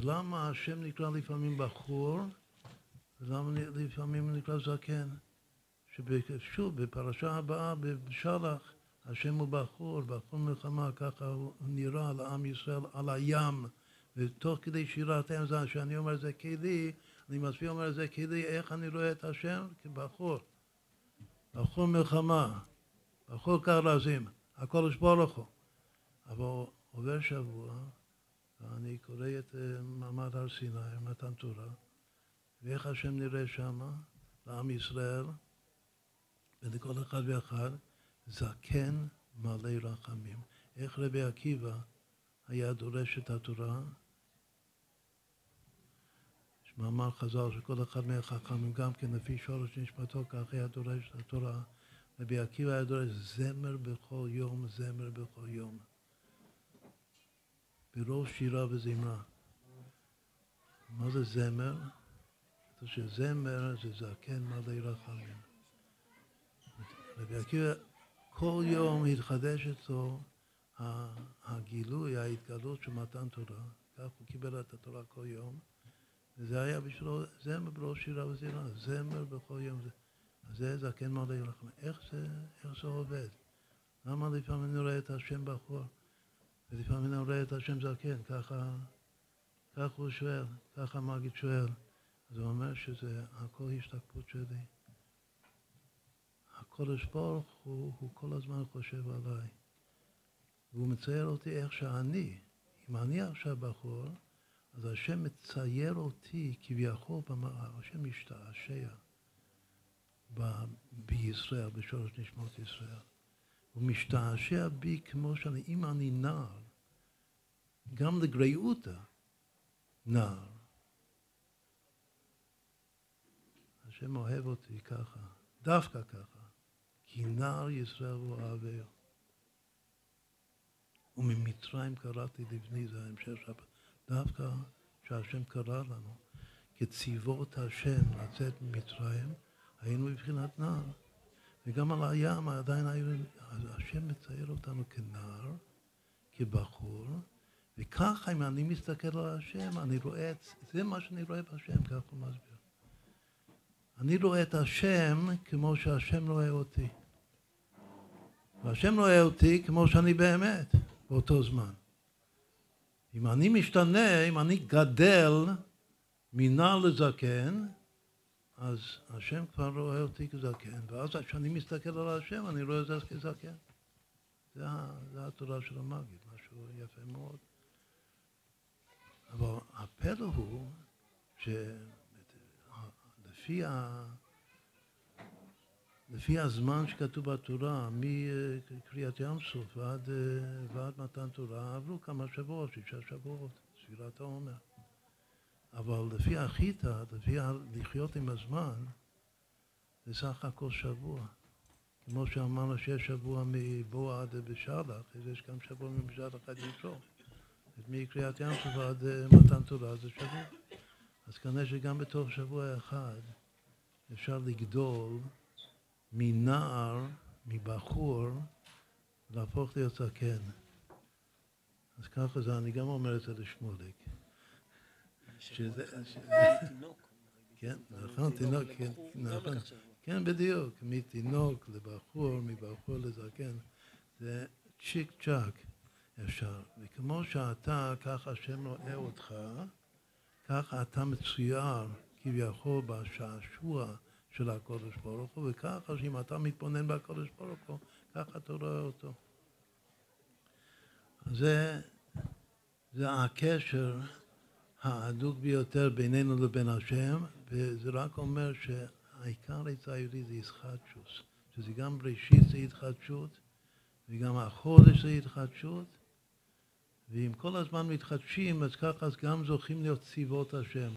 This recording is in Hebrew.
שלמה השם נקרא לפעמים בחור, ולמה לפעמים נקרא זקן? שוב, בפרשה הבאה, בשלח, השם הוא בחור, בחור מלחמה, ככה הוא נראה לעם ישראל על הים, ותוך כדי שירת הים, זה שאני אומר זה כלי, אני מסביר אומר זה כלי, איך אני רואה את השם? כבחור. בחור מלחמה, בחור כרזים, הקודש ברוך הוא. אבל עובר שבוע, ואני קורא את אה, מעמד הר סיני, מתן תורה, ואיך השם נראה שמה, לעם ישראל, ולכל אחד ואחד, זקן מלא רחמים. איך רבי עקיבא היה דורש את התורה? יש מאמר חז"ל שכל אחד מהחכמים, גם כן לפי שורש נשמתו, כך היה דורש את התורה. רבי עקיבא היה דורש זמר בכל יום, זמר בכל יום. בראש שירה וזמרה. מה זה זמר? שזמר זה זקן מלא רחמים. רבי עקיבא, כל יום התחדש אצלו הגילוי, ההתגלות של מתן תורה. כך הוא קיבל את התורה כל יום. וזה היה בשבילו זמר בראש שירה וזמרה, זמר בכל יום. זה זקן מלא רחמים. איך זה, איך זה עובד? למה לפעמים אני רואה את השם בחור? ולפעמים רואה את השם זקן, ככה, ככה הוא שואל, ככה המגיד שואל. אז הוא אומר שזה הכל השתקפות שלי. הקודש ברוך הוא, הוא כל הזמן חושב עליי. והוא מצייר אותי איך שאני. אם אני עכשיו בחור, אז השם מצייר אותי כביכול, השם משתעשע בישראל, בשורש נשמות ישראל. הוא משתעשע בי כמו שאני, אם אני נער, גם לגריעותא נער. השם אוהב אותי ככה, דווקא ככה, כי נער ישראל הוא אוהביה. וממצרים קראתי לבני, זה ההמשך של דווקא שהשם קרא לנו, כציוות השם לצאת ממצרים, היינו מבחינת נער. וגם על הים עדיין היו, השם מצייר אותנו כנער, כבחור, וככה אם אני מסתכל על השם, אני רואה את, זה מה שאני רואה בהשם, ככה הוא מסביר. אני רואה את השם כמו שהשם רואה אותי. והשם רואה אותי כמו שאני באמת, באותו זמן. אם אני משתנה, אם אני גדל מנער לזקן, אז השם כבר רואה אותי כזקן, ואז כשאני מסתכל על השם, אני רואה את זה כזקן. זה, זה התורה של המגיד, משהו יפה מאוד. אבל הפלא הוא שלפי ה... לפי הזמן שכתוב בתורה, מקריאת ים סוף ועד, ועד מתן תורה, עברו כמה שבועות, שישה שבועות, ספירת העומר. אבל לפי החיטה, לפי לחיות עם הזמן, זה סך הכל שבוע. כמו שאמרנו שיש שבוע מבוא עד בשלח, אז יש גם שבוע מבשלח עד יתרו. מקריאת ים סוף עד אה, מתן תורה זה שבוע. אז כנראה שגם בתוך שבוע אחד אפשר לגדול מנער, מבחור, להפוך להיות זקן. אז ככה זה, אני גם אומר את זה לשמוליק. שזה... כן, נכון, תינוק, כן, נכון. כן, בדיוק, מתינוק לבחור, מבחור לזקן, זה צ'יק צ'אק אפשר. וכמו שאתה, ככה השם רואה אותך, ככה אתה מצויר כביכול בשעשוע של הקודש ברוך הוא, וככה שאם אתה מתבונן בקודש ברוך הוא, ככה אתה רואה אותו. זה, זה הקשר ההדוק ביותר בינינו לבין השם, וזה רק אומר שהעיקר עצה היהודית זה ישחטשוס, שזה גם בראשית זה התחדשות, וגם החודש זה התחדשות, ואם כל הזמן מתחדשים, אז ככה גם זוכים להיות צבאות השם.